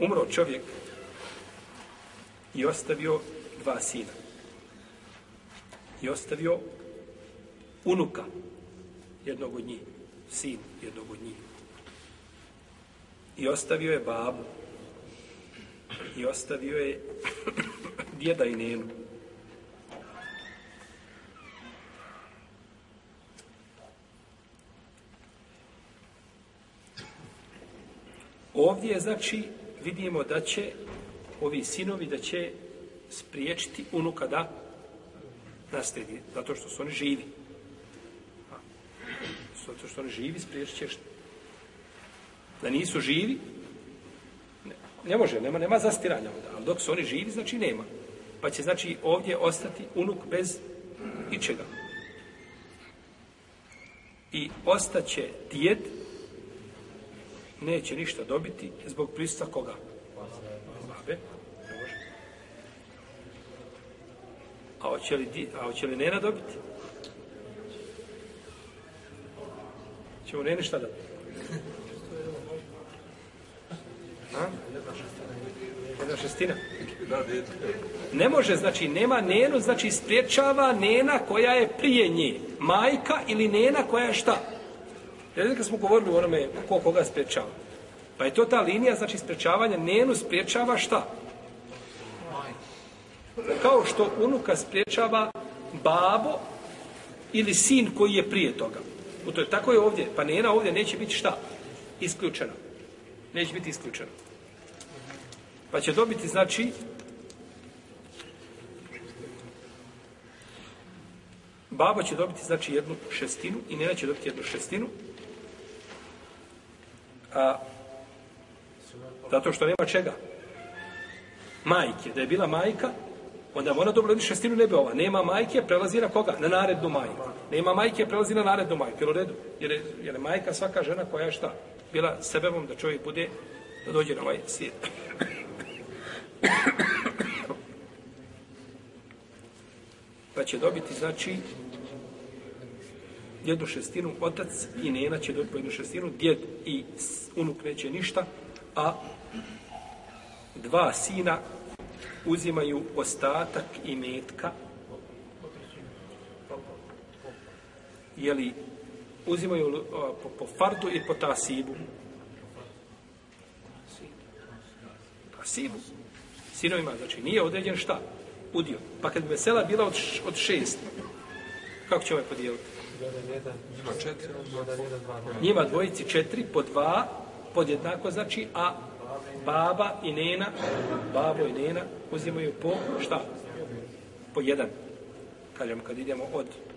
Umro čovjek i ostavio dva sina. I ostavio unuka jednog od njih, sin jednog od njih. I ostavio je babu. I ostavio je djeda i nenu. Ovdje je znači vidimo da će ovi sinovi da će spriječiti unuka da nastedi, zato što su oni živi. Zato što oni živi, spriječit će što? Da nisu živi, ne, ne može, nema, nema zastiranja onda, ali dok su oni živi, znači nema. Pa će, znači, ovdje ostati unuk bez ičega. I ostaće djed, neće ništa dobiti zbog prista koga? Babe. A hoće li, di, a hoće li nena dobiti? Če mu nene šta dati? A? Jedna šestina. Ne može, znači nema nenu, znači spriječava nena koja je prije nje. Majka ili nena koja je šta? Šta? Jer kad smo govorili o onome ko koga sprečava. Pa je to ta linija, znači sprečavanja, njenu sprečava šta? Kao što unuka sprečava babo ili sin koji je prije toga. U to je, tako je ovdje. Pa njena ovdje neće biti šta? Isključena. Neće biti isključena. Pa će dobiti, znači, baba će dobiti, znači, jednu šestinu i njena će dobiti jednu šestinu. A, zato što nema čega. Majke. Da je bila majka, onda ona dobila više stinu ne bi ova. Nema majke, prelazi na koga? Na narednu majku. Nema majke, prelazi na narednu majku. Jel u redu? Jer je, jer je majka svaka žena koja je šta? Bila sebevom da čovjek bude, da dođe na ovaj svijet. Pa će dobiti, znači, jednu šestinu otac i nena će dobiti po jednu šestinu, djed i unuk neće ništa, a dva sina uzimaju ostatak i metka. Jeli, uzimaju po, po fardu i po tasibu. Tasibu. Sinovima, znači nije određen šta? Udio. Pa kad bi vesela bila od, od šest, Kako će ovaj podijeliti? Njima četiri, njima dvojici četiri, po dva, podjednako znači, a baba i nena, babo i nena, uzimaju po šta? Po jedan. Kažem, kad idemo od